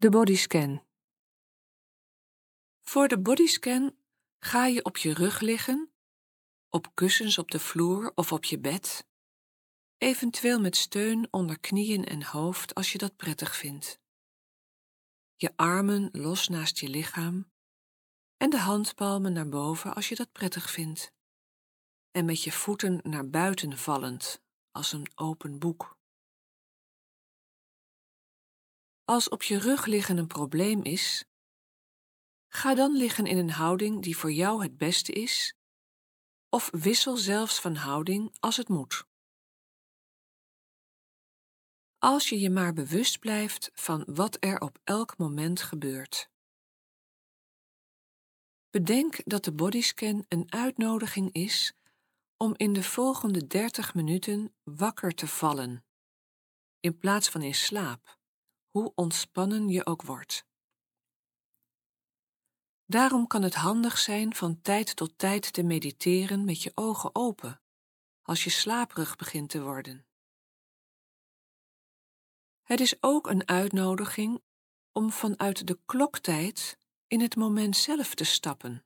De bodyscan. Voor de bodyscan ga je op je rug liggen, op kussens op de vloer of op je bed, eventueel met steun onder knieën en hoofd als je dat prettig vindt. Je armen los naast je lichaam en de handpalmen naar boven als je dat prettig vindt. En met je voeten naar buiten vallend als een open boek. Als op je rug liggen een probleem is, ga dan liggen in een houding die voor jou het beste is, of wissel zelfs van houding als het moet. Als je je maar bewust blijft van wat er op elk moment gebeurt. Bedenk dat de bodyscan een uitnodiging is om in de volgende 30 minuten wakker te vallen, in plaats van in slaap hoe ontspannen je ook wordt. Daarom kan het handig zijn van tijd tot tijd te mediteren met je ogen open, als je slaperig begint te worden. Het is ook een uitnodiging om vanuit de kloktijd in het moment zelf te stappen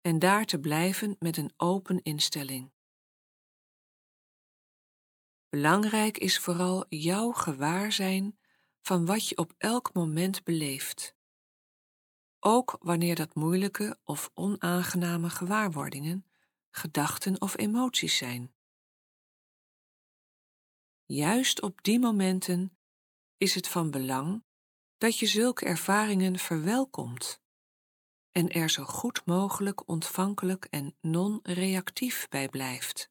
en daar te blijven met een open instelling. Belangrijk is vooral jouw gewaarzijn van wat je op elk moment beleeft. Ook wanneer dat moeilijke of onaangename gewaarwordingen, gedachten of emoties zijn. Juist op die momenten is het van belang dat je zulke ervaringen verwelkomt en er zo goed mogelijk ontvankelijk en non-reactief bij blijft.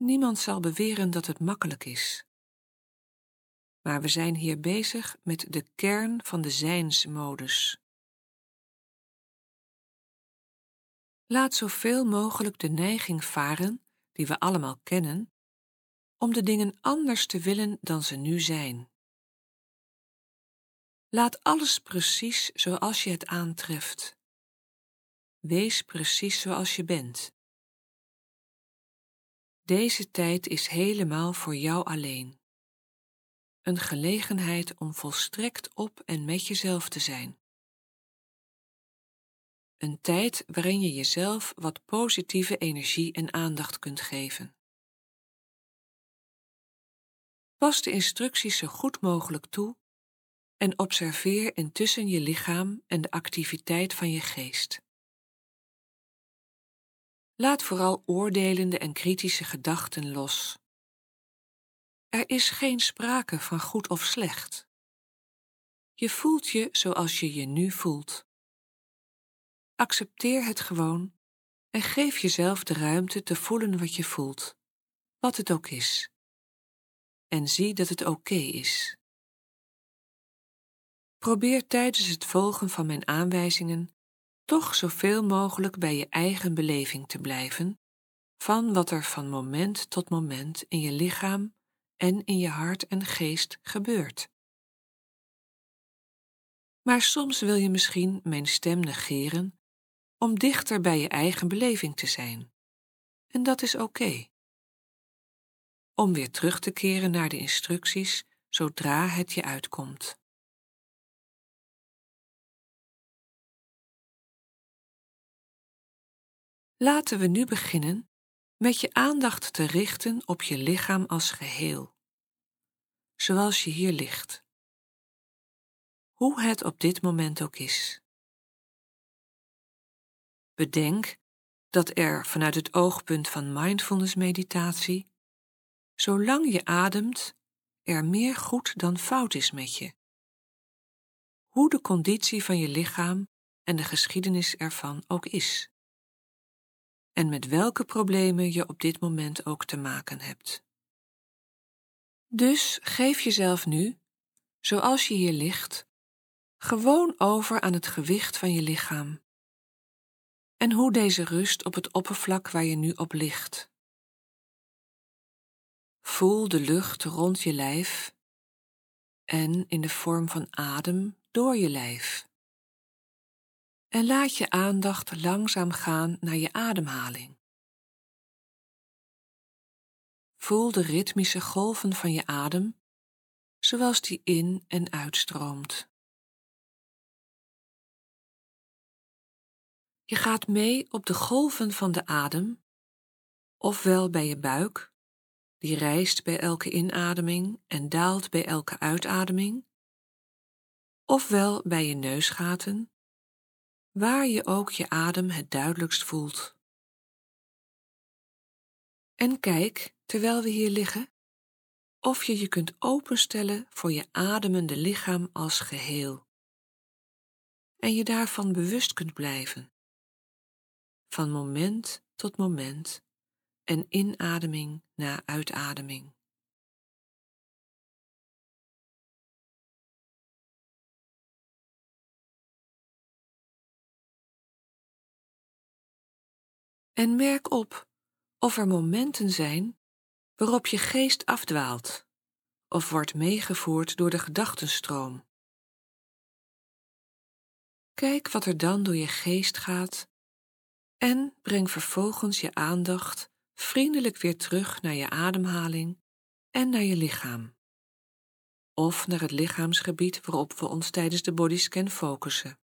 Niemand zal beweren dat het makkelijk is. Maar we zijn hier bezig met de kern van de zijnsmodus. Laat zoveel mogelijk de neiging varen, die we allemaal kennen, om de dingen anders te willen dan ze nu zijn. Laat alles precies zoals je het aantreft. Wees precies zoals je bent. Deze tijd is helemaal voor jou alleen. Een gelegenheid om volstrekt op en met jezelf te zijn. Een tijd waarin je jezelf wat positieve energie en aandacht kunt geven. Pas de instructies zo goed mogelijk toe en observeer intussen je lichaam en de activiteit van je geest. Laat vooral oordelende en kritische gedachten los. Er is geen sprake van goed of slecht. Je voelt je zoals je je nu voelt. Accepteer het gewoon en geef jezelf de ruimte te voelen wat je voelt, wat het ook is. En zie dat het oké is. Probeer tijdens het volgen van mijn aanwijzingen toch zoveel mogelijk bij je eigen beleving te blijven van wat er van moment tot moment in je lichaam en in je hart en geest gebeurt. Maar soms wil je misschien mijn stem negeren om dichter bij je eigen beleving te zijn. En dat is oké. Om weer terug te keren naar de instructies zodra het je uitkomt. Laten we nu beginnen met je aandacht te richten op je lichaam als geheel, zoals je hier ligt. Hoe het op dit moment ook is. Bedenk dat er vanuit het oogpunt van mindfulness meditatie, zolang je ademt, er meer goed dan fout is met je. Hoe de conditie van je lichaam en de geschiedenis ervan ook is en met welke problemen je op dit moment ook te maken hebt. Dus geef jezelf nu, zoals je hier ligt, gewoon over aan het gewicht van je lichaam en hoe deze rust op het oppervlak waar je nu op ligt. Voel de lucht rond je lijf en in de vorm van adem door je lijf en laat je aandacht langzaam gaan naar je ademhaling. Voel de ritmische golven van je adem, zoals die in en uitstroomt. Je gaat mee op de golven van de adem, ofwel bij je buik, die rijst bij elke inademing en daalt bij elke uitademing, ofwel bij je neusgaten, waar je ook je adem het duidelijkst voelt. En kijk, terwijl we hier liggen, of je je kunt openstellen voor je ademende lichaam als geheel. En je daarvan bewust kunt blijven. Van moment tot moment en inademing na uitademing. En merk op of er momenten zijn waarop je geest afdwaalt of wordt meegevoerd door de gedachtenstroom. Kijk wat er dan door je geest gaat en breng vervolgens je aandacht vriendelijk weer terug naar je ademhaling en naar je lichaam. Of naar het lichaamsgebied waarop we ons tijdens de bodyscan focussen.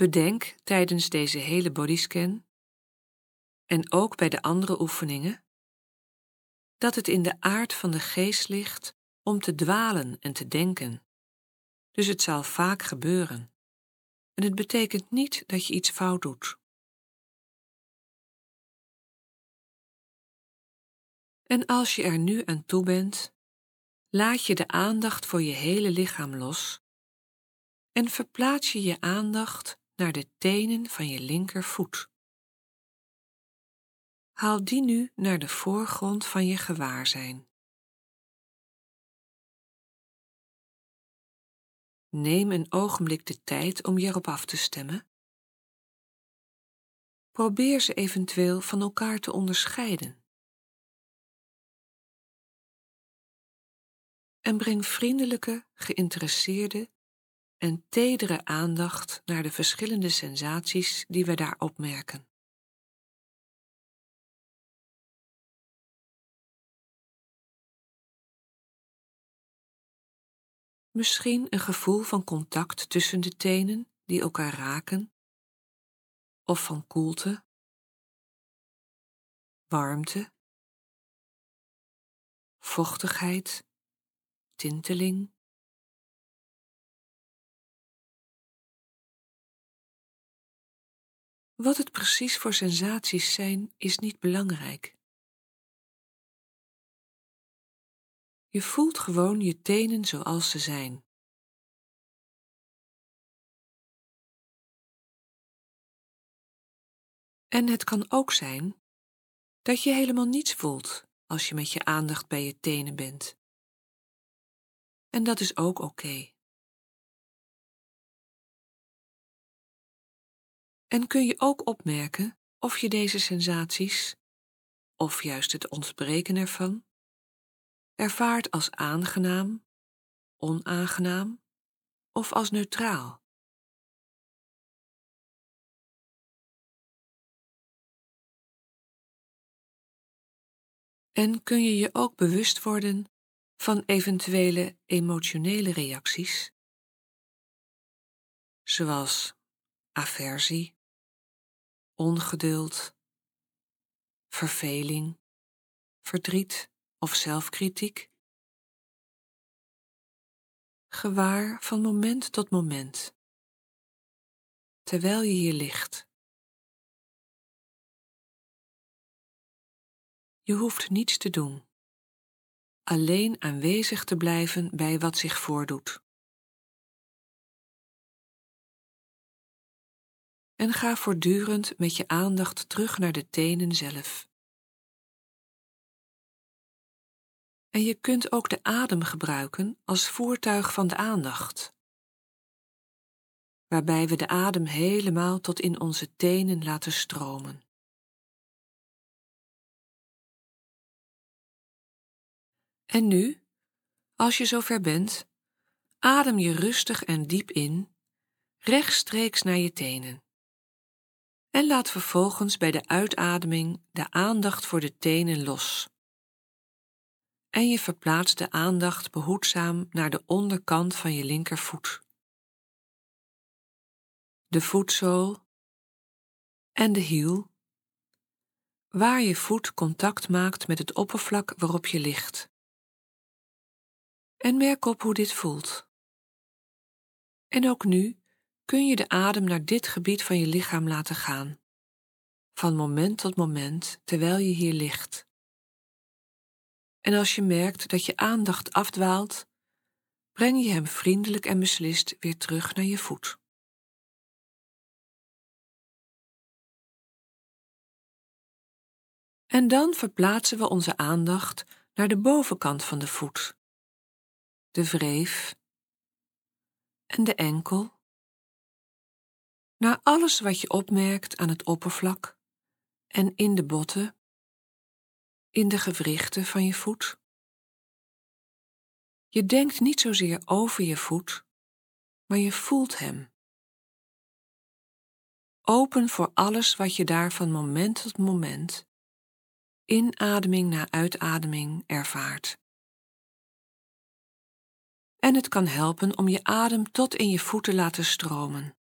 Bedenk tijdens deze hele bodyscan en ook bij de andere oefeningen, dat het in de aard van de geest ligt om te dwalen en te denken. Dus het zal vaak gebeuren. En het betekent niet dat je iets fout doet. En als je er nu aan toe bent, laat je de aandacht voor je hele lichaam los en verplaats je je aandacht naar de tenen van je linkervoet. Haal die nu naar de voorgrond van je gewaarzijn. Neem een ogenblik de tijd om je erop af te stemmen. Probeer ze eventueel van elkaar te onderscheiden. En breng vriendelijke, geïnteresseerde en tedere aandacht naar de verschillende sensaties die we daar opmerken. Misschien een gevoel van contact tussen de tenen die elkaar raken, of van koelte, warmte, vochtigheid, tinteling. Wat het precies voor sensaties zijn, is niet belangrijk. Je voelt gewoon je tenen zoals ze zijn. En het kan ook zijn dat je helemaal niets voelt als je met je aandacht bij je tenen bent. En dat is ook oké. En kun je ook opmerken of je deze sensaties, of juist het ontbreken ervan, ervaart als aangenaam, onaangenaam of als neutraal. En kun je je ook bewust worden van eventuele emotionele reacties, zoals aversie, ongeduld, verveling, verdriet of zelfkritiek. Gewaar van moment tot moment, terwijl je hier ligt. Je hoeft niets te doen, alleen aanwezig te blijven bij wat zich voordoet. En ga voortdurend met je aandacht terug naar de tenen zelf. En je kunt ook de adem gebruiken als voertuig van de aandacht, waarbij we de adem helemaal tot in onze tenen laten stromen. En nu, als je zover bent, adem je rustig en diep in, rechtstreeks naar je tenen. En laat vervolgens bij de uitademing de aandacht voor de tenen los en je verplaatst de aandacht behoedzaam naar de onderkant van je linkervoet. De voetzool en de hiel, waar je voet contact maakt met het oppervlak waarop je ligt. En merk op hoe dit voelt. En ook nu kun je de adem naar dit gebied van je lichaam laten gaan, van moment tot moment terwijl je hier ligt. En als je merkt dat je aandacht afdwaalt, breng je hem vriendelijk en beslist weer terug naar je voet. En dan verplaatsen we onze aandacht naar de bovenkant van de voet, de wreef en de enkel, naar alles wat je opmerkt aan het oppervlak en in de botten in de gewrichten van je voet. Je denkt niet zozeer over je voet, maar je voelt hem. Open voor alles wat je daar van moment tot moment, inademing na uitademing, ervaart. En het kan helpen om je adem tot in je voet te laten stromen.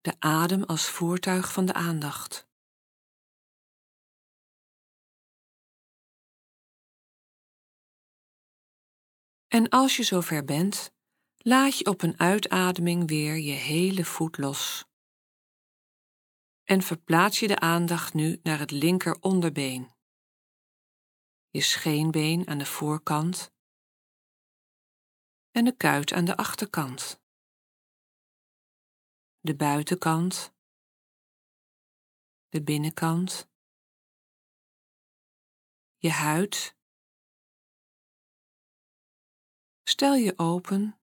De adem als voertuig van de aandacht. En als je zover bent, laat je op een uitademing weer je hele voet los. En verplaats je de aandacht nu naar het linker onderbeen, je scheenbeen aan de voorkant en de kuit aan de achterkant, de buitenkant, de binnenkant, je huid. Stel je open,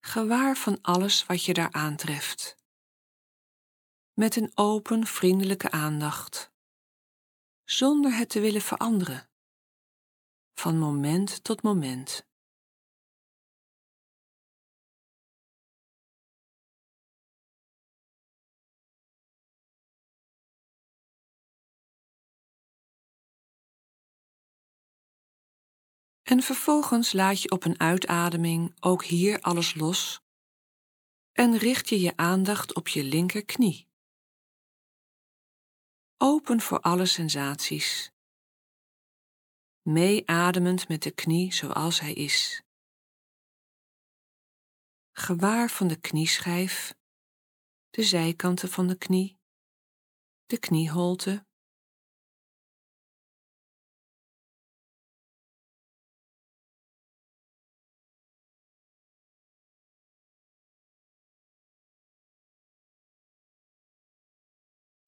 gewaar van alles wat je daar aantreft. Met een open, vriendelijke aandacht, zonder het te willen veranderen, van moment tot moment. En vervolgens laat je op een uitademing ook hier alles los en richt je je aandacht op je linkerknie. Open voor alle sensaties. Meeademend met de knie zoals hij is. Gewaar van de knieschijf, de zijkanten van de knie, de knieholte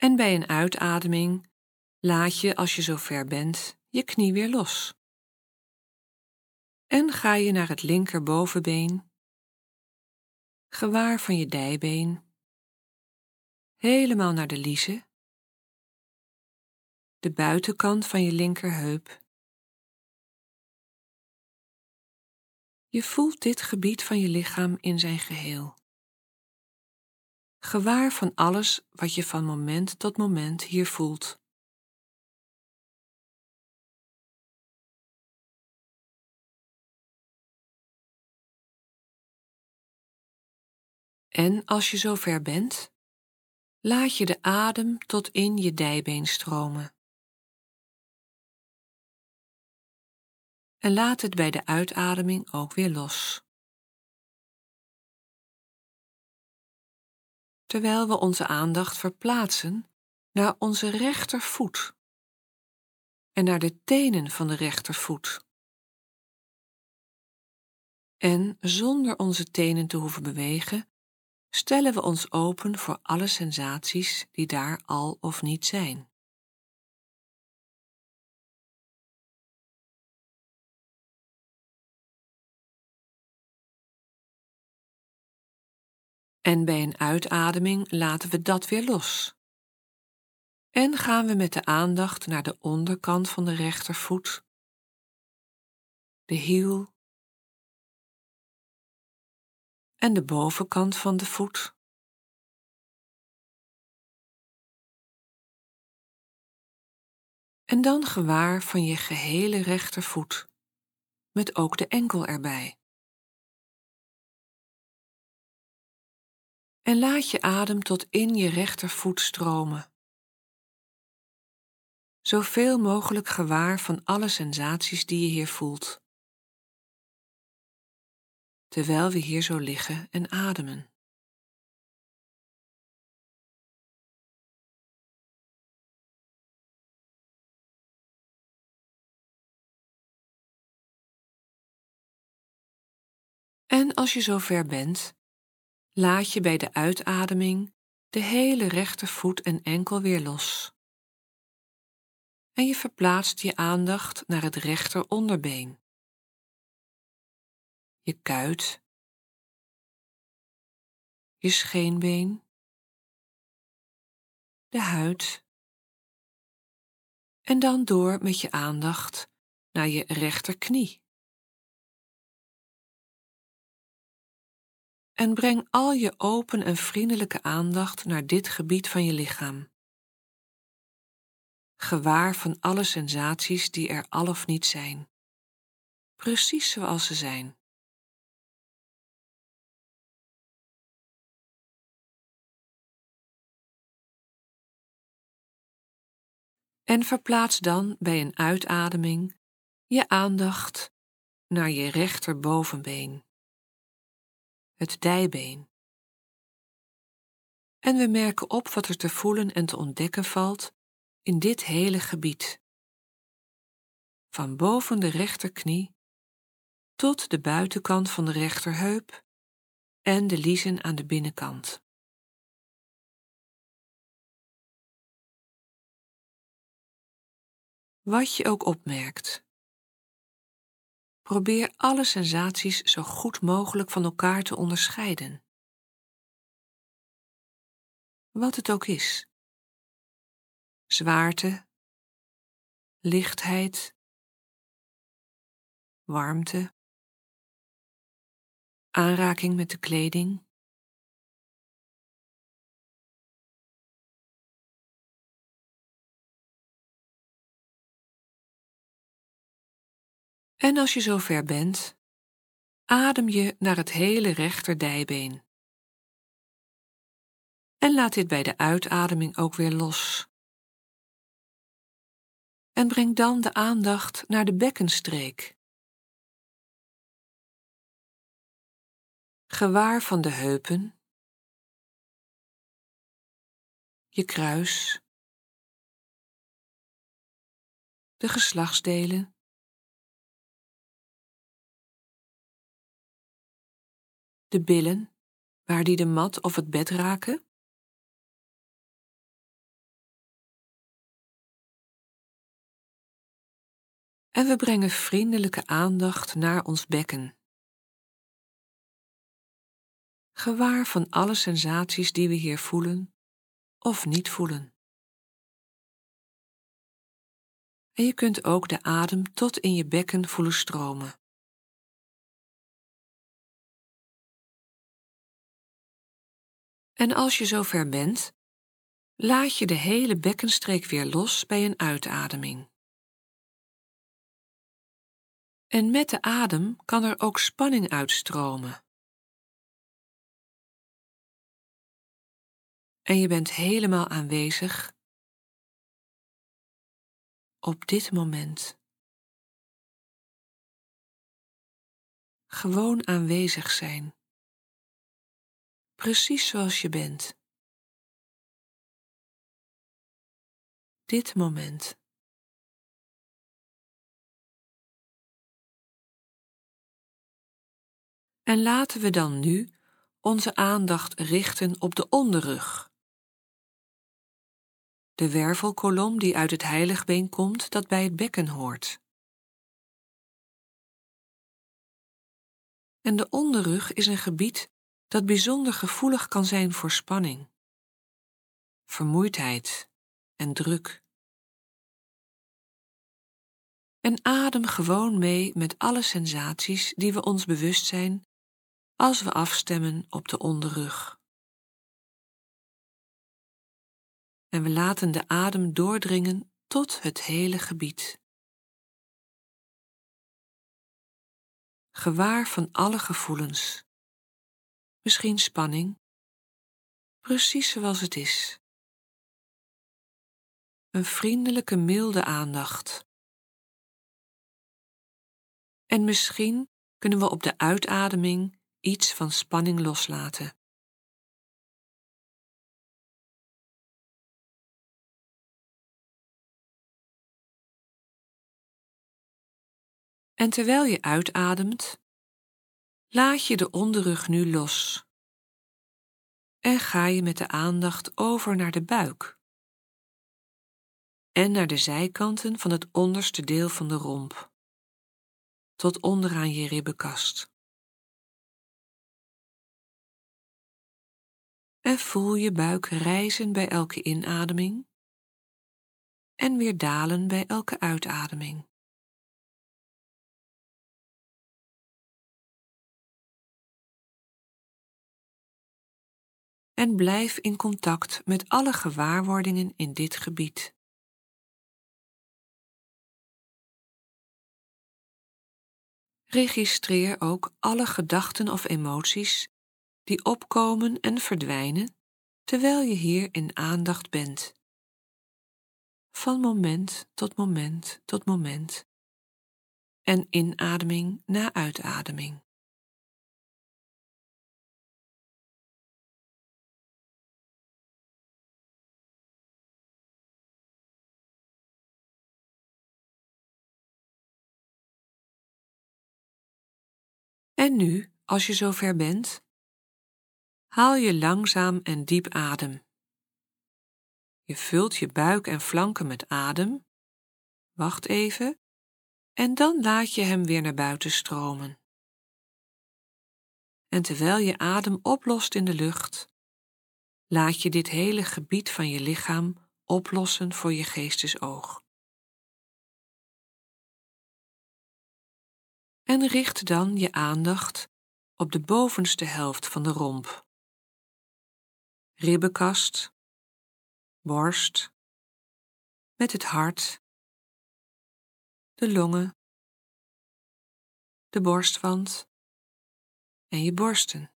En bij een uitademing laat je, als je zover bent, je knie weer los. En ga je naar het linkerbovenbeen, gewaar van je dijbeen, helemaal naar de liezen, de buitenkant van je linkerheup. Je voelt dit gebied van je lichaam in zijn geheel gewaar van alles wat je van moment tot moment hier voelt. En als je zover bent, laat je de adem tot in je dijbeen stromen. En laat het bij de uitademing ook weer los. Terwijl we onze aandacht verplaatsen naar onze rechtervoet en naar de tenen van de rechtervoet. En zonder onze tenen te hoeven bewegen, stellen we ons open voor alle sensaties die daar al of niet zijn. En bij een uitademing laten we dat weer los. En gaan we met de aandacht naar de onderkant van de rechtervoet, de hiel en de bovenkant van de voet. En dan gewaar van je gehele rechtervoet, met ook de enkel erbij. En laat je adem tot in je rechtervoet stromen. Zoveel mogelijk gewaar van alle sensaties die je hier voelt. Terwijl we hier zo liggen en ademen. En als je zover bent, laat je bij de uitademing de hele rechtervoet en enkel weer los. En je verplaatst je aandacht naar het rechter onderbeen, je kuit, je scheenbeen, de huid en dan door met je aandacht naar je rechterknie. En breng al je open en vriendelijke aandacht naar dit gebied van je lichaam. Gewaar van alle sensaties die er al of niet zijn, precies zoals ze zijn. En verplaats dan bij een uitademing je aandacht naar je rechterbovenbeen het dijbeen. En we merken op wat er te voelen en te ontdekken valt in dit hele gebied. Van boven de rechterknie tot de buitenkant van de rechterheup en de liezen aan de binnenkant. Wat je ook opmerkt, Probeer alle sensaties zo goed mogelijk van elkaar te onderscheiden. Wat het ook is. Zwaarte, lichtheid, warmte, aanraking met de kleding. En als je zover bent, adem je naar het hele rechterdijbeen. En laat dit bij de uitademing ook weer los. En breng dan de aandacht naar de bekkenstreek. Gewaar van de heupen, je kruis, de geslachtsdelen, de billen, waar die de mat of het bed raken? En we brengen vriendelijke aandacht naar ons bekken. Gewaar van alle sensaties die we hier voelen of niet voelen. En je kunt ook de adem tot in je bekken voelen stromen. En als je zover bent, laat je de hele bekkenstreek weer los bij een uitademing. En met de adem kan er ook spanning uitstromen. En je bent helemaal aanwezig op dit moment. Gewoon aanwezig zijn precies zoals je bent. Dit moment. En laten we dan nu onze aandacht richten op de onderrug. De wervelkolom die uit het heiligbeen komt dat bij het bekken hoort. En de onderrug is een gebied dat bijzonder gevoelig kan zijn voor spanning, vermoeidheid en druk. En adem gewoon mee met alle sensaties die we ons bewust zijn als we afstemmen op de onderrug. En we laten de adem doordringen tot het hele gebied. Gewaar van alle gevoelens, misschien spanning, precies zoals het is. Een vriendelijke, milde aandacht. En misschien kunnen we op de uitademing iets van spanning loslaten. En terwijl je uitademt, laat je de onderrug nu los. En ga je met de aandacht over naar de buik en naar de zijkanten van het onderste deel van de romp, tot onderaan je ribbenkast. En voel je buik rijzen bij elke inademing en weer dalen bij elke uitademing. En blijf in contact met alle gewaarwordingen in dit gebied. Registreer ook alle gedachten of emoties die opkomen en verdwijnen terwijl je hier in aandacht bent. Van moment tot moment tot moment. En inademing na uitademing. En nu, als je zover bent, haal je langzaam en diep adem. Je vult je buik en flanken met adem. Wacht even. En dan laat je hem weer naar buiten stromen. En terwijl je adem oplost in de lucht, laat je dit hele gebied van je lichaam oplossen voor je geestesoog. En richt dan je aandacht op de bovenste helft van de romp ribbenkast, borst, met het hart, de longen, de borstwand en je borsten.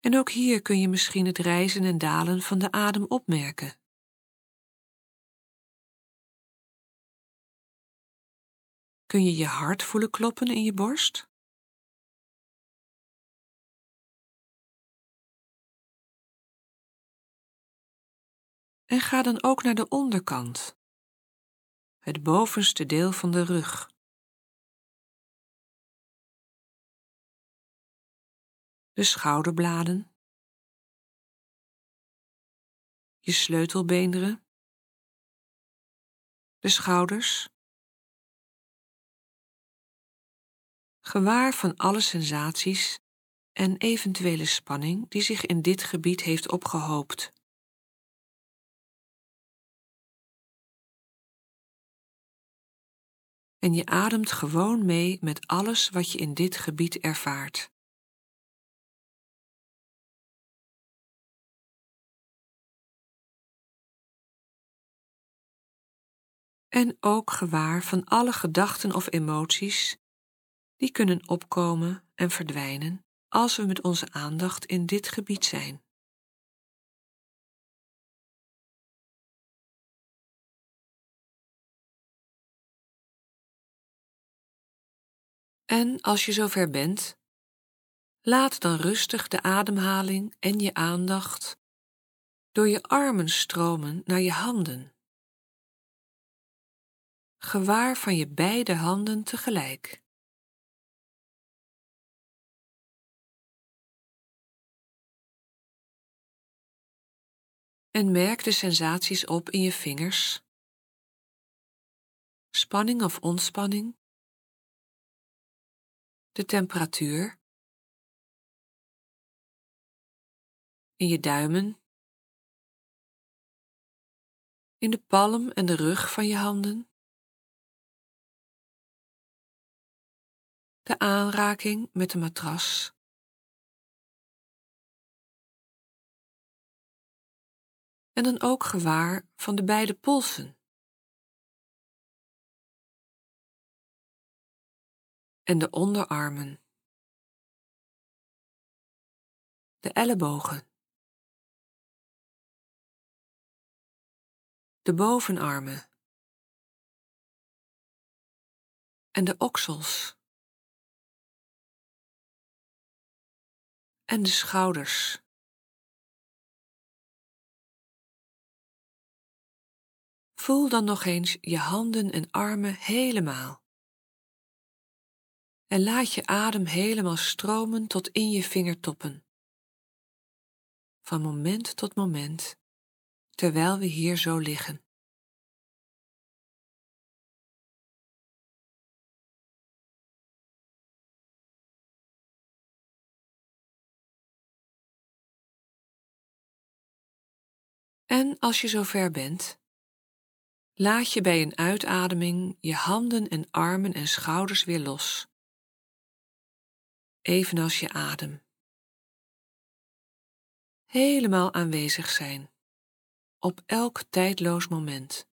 En ook hier kun je misschien het rijzen en dalen van de adem opmerken. Kun je je hart voelen kloppen in je borst? En ga dan ook naar de onderkant, het bovenste deel van de rug. De schouderbladen, je sleutelbeenderen, de schouders, gewaar van alle sensaties en eventuele spanning die zich in dit gebied heeft opgehoopt. En je ademt gewoon mee met alles wat je in dit gebied ervaart. En ook gewaar van alle gedachten of emoties die kunnen opkomen en verdwijnen als we met onze aandacht in dit gebied zijn. En als je zover bent, laat dan rustig de ademhaling en je aandacht door je armen stromen naar je handen. Gewaar van je beide handen tegelijk. En merk de sensaties op in je vingers. Spanning of ontspanning. De temperatuur. In je duimen. In de palm en de rug van je handen. De aanraking met de matras. En dan ook gewaar van de beide polsen. En de onderarmen. De ellebogen. De bovenarmen. En de oksels. En de schouders. Voel dan nog eens je handen en armen helemaal. En laat je adem helemaal stromen tot in je vingertoppen. Van moment tot moment, terwijl we hier zo liggen. En als je zover bent, Laat je bij een uitademing je handen en armen en schouders weer los, evenals je adem. Helemaal aanwezig zijn, op elk tijdloos moment.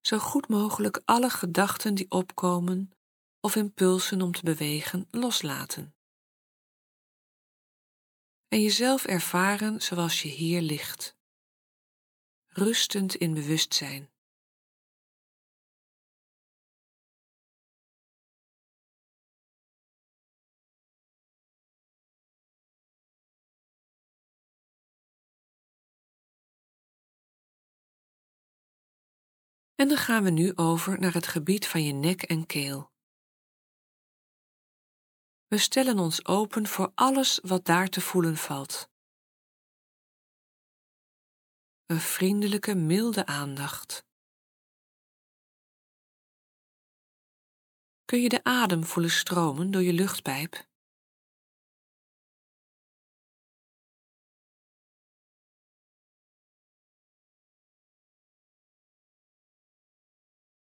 Zo goed mogelijk alle gedachten die opkomen of impulsen om te bewegen loslaten en jezelf ervaren zoals je hier ligt, rustend in bewustzijn. En dan gaan we nu over naar het gebied van je nek en keel. We stellen ons open voor alles wat daar te voelen valt. Een vriendelijke, milde aandacht. Kun je de adem voelen stromen door je luchtpijp?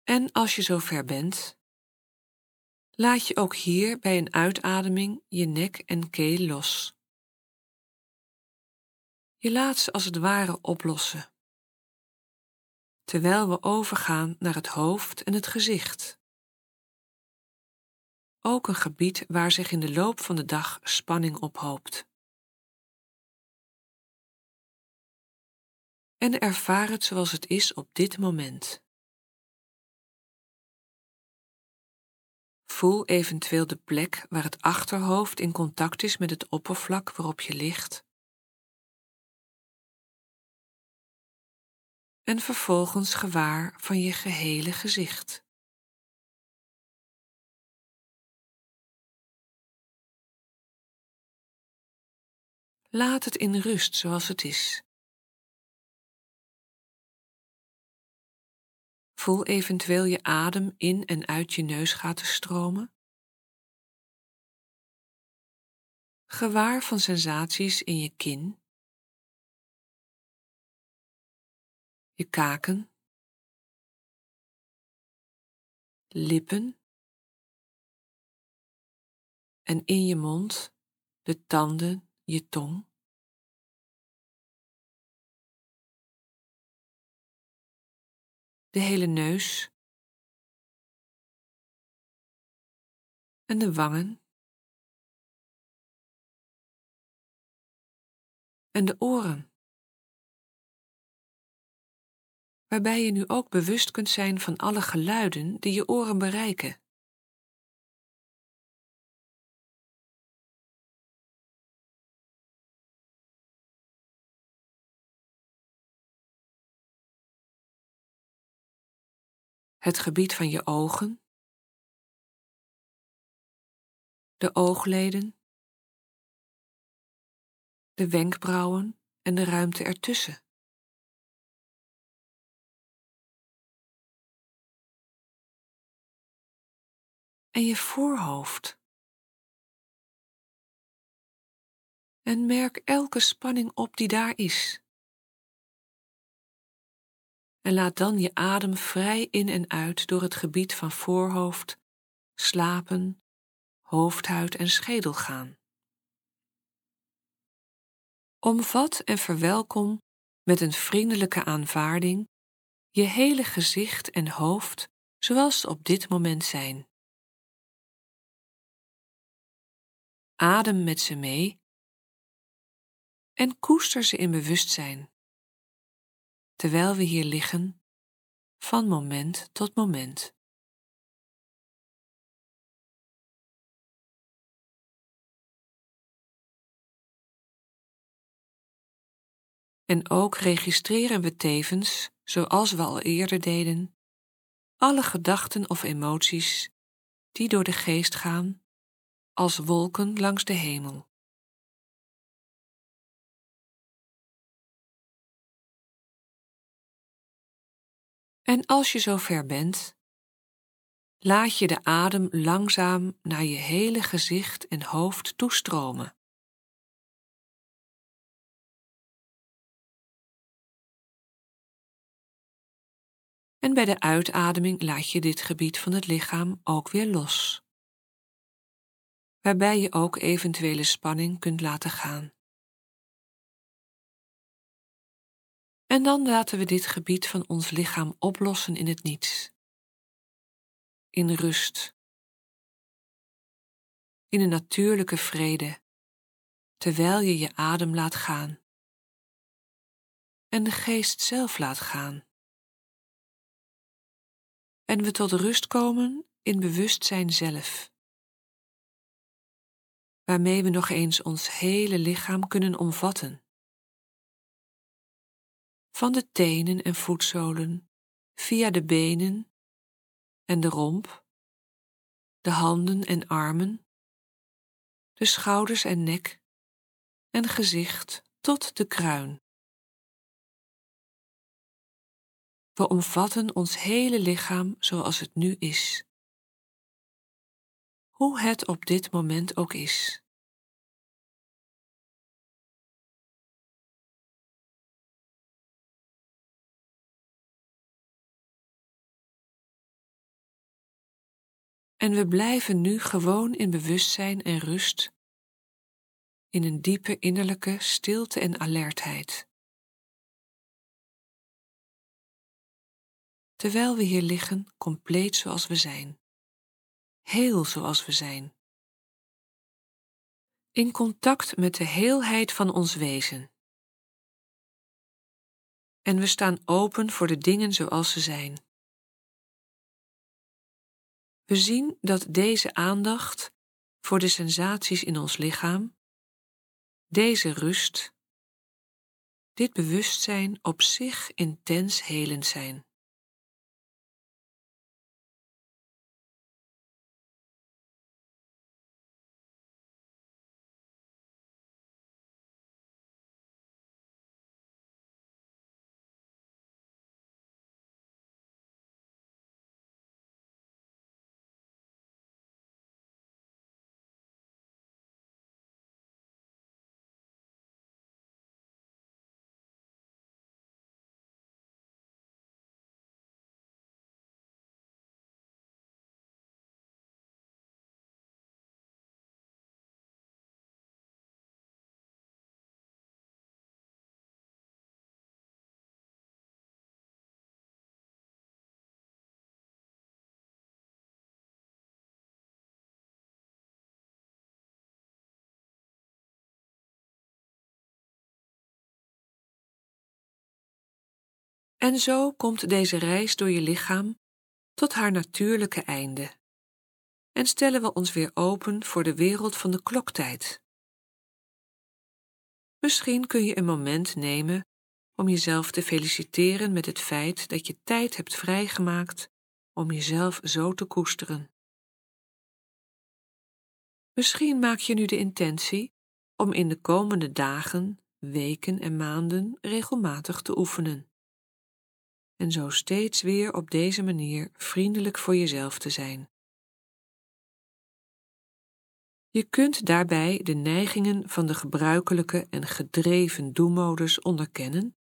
En als je zover bent, laat je ook hier bij een uitademing je nek en keel los. Je laat ze als het ware oplossen, terwijl we overgaan naar het hoofd en het gezicht. Ook een gebied waar zich in de loop van de dag spanning ophoopt. En ervaar het zoals het is op dit moment. Voel eventueel de plek waar het achterhoofd in contact is met het oppervlak waarop je ligt. En vervolgens gewaar van je gehele gezicht. Laat het in rust zoals het is. Voel eventueel je adem in en uit je neusgaten stromen. Gewaar van sensaties in je kin, je kaken, lippen en in je mond de tanden, je tong. De hele neus en de wangen en de oren, waarbij je nu ook bewust kunt zijn van alle geluiden die je oren bereiken. Het gebied van je ogen, de oogleden, de wenkbrauwen en de ruimte ertussen. En je voorhoofd. En merk elke spanning op die daar is en laat dan je adem vrij in en uit door het gebied van voorhoofd, slapen, hoofdhuid en schedel gaan. Omvat en verwelkom met een vriendelijke aanvaarding je hele gezicht en hoofd zoals ze op dit moment zijn. Adem met ze mee en koester ze in bewustzijn, terwijl we hier liggen, van moment tot moment. En ook registreren we tevens, zoals we al eerder deden, alle gedachten of emoties die door de geest gaan als wolken langs de hemel. En als je zover bent, laat je de adem langzaam naar je hele gezicht en hoofd toestromen. En bij de uitademing laat je dit gebied van het lichaam ook weer los, waarbij je ook eventuele spanning kunt laten gaan. En dan laten we dit gebied van ons lichaam oplossen in het niets, in rust, in een natuurlijke vrede, terwijl je je adem laat gaan. En de geest zelf laat gaan. En we tot rust komen in bewustzijn zelf, waarmee we nog eens ons hele lichaam kunnen omvatten. Van de tenen en voetzolen, via de benen en de romp, de handen en armen, de schouders en nek en gezicht tot de kruin. We omvatten ons hele lichaam zoals het nu is. Hoe het op dit moment ook is. En we blijven nu gewoon in bewustzijn en rust, in een diepe innerlijke stilte en alertheid. terwijl we hier liggen compleet zoals we zijn, heel zoals we zijn, in contact met de heelheid van ons wezen. En we staan open voor de dingen zoals ze zijn. We zien dat deze aandacht voor de sensaties in ons lichaam, deze rust, dit bewustzijn op zich intens helend zijn. En zo komt deze reis door je lichaam tot haar natuurlijke einde. En stellen we ons weer open voor de wereld van de kloktijd. Misschien kun je een moment nemen om jezelf te feliciteren met het feit dat je tijd hebt vrijgemaakt om jezelf zo te koesteren. Misschien maak je nu de intentie om in de komende dagen, weken en maanden regelmatig te oefenen en zo steeds weer op deze manier vriendelijk voor jezelf te zijn. Je kunt daarbij de neigingen van de gebruikelijke en gedreven doelmodus onderkennen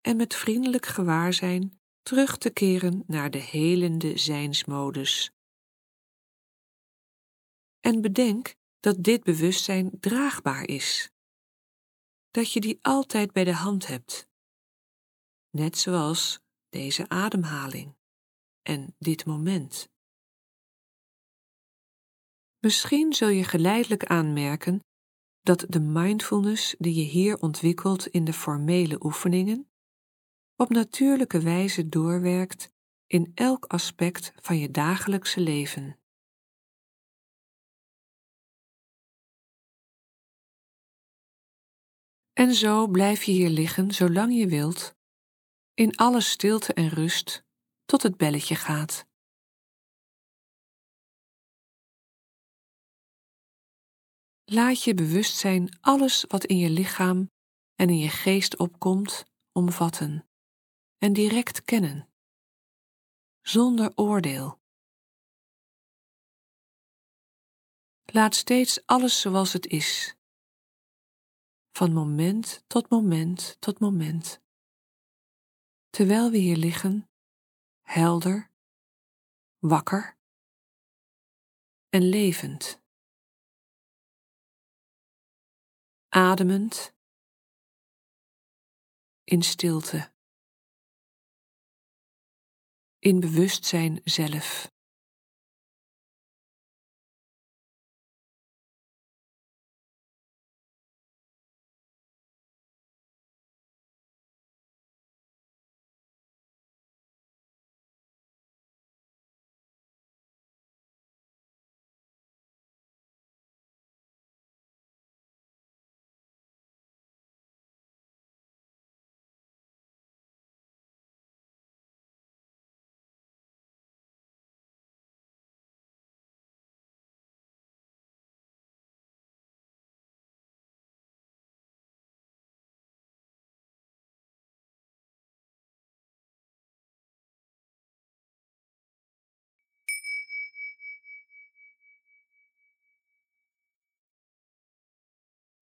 en met vriendelijk gewaarzijn terug te keren naar de helende zijnsmodus. En bedenk dat dit bewustzijn draagbaar is. dat je die altijd bij de hand hebt. Net zoals deze ademhaling en dit moment. Misschien zul je geleidelijk aanmerken dat de mindfulness die je hier ontwikkelt in de formele oefeningen op natuurlijke wijze doorwerkt in elk aspect van je dagelijkse leven. En zo blijf je hier liggen zolang je wilt, in alle stilte en rust, tot het belletje gaat. Laat je bewustzijn alles wat in je lichaam en in je geest opkomt, omvatten en direct kennen, zonder oordeel. Laat steeds alles zoals het is, van moment tot moment tot moment, terwijl we hier liggen, helder, wakker en levend. ademend in stilte, in bewustzijn zelf.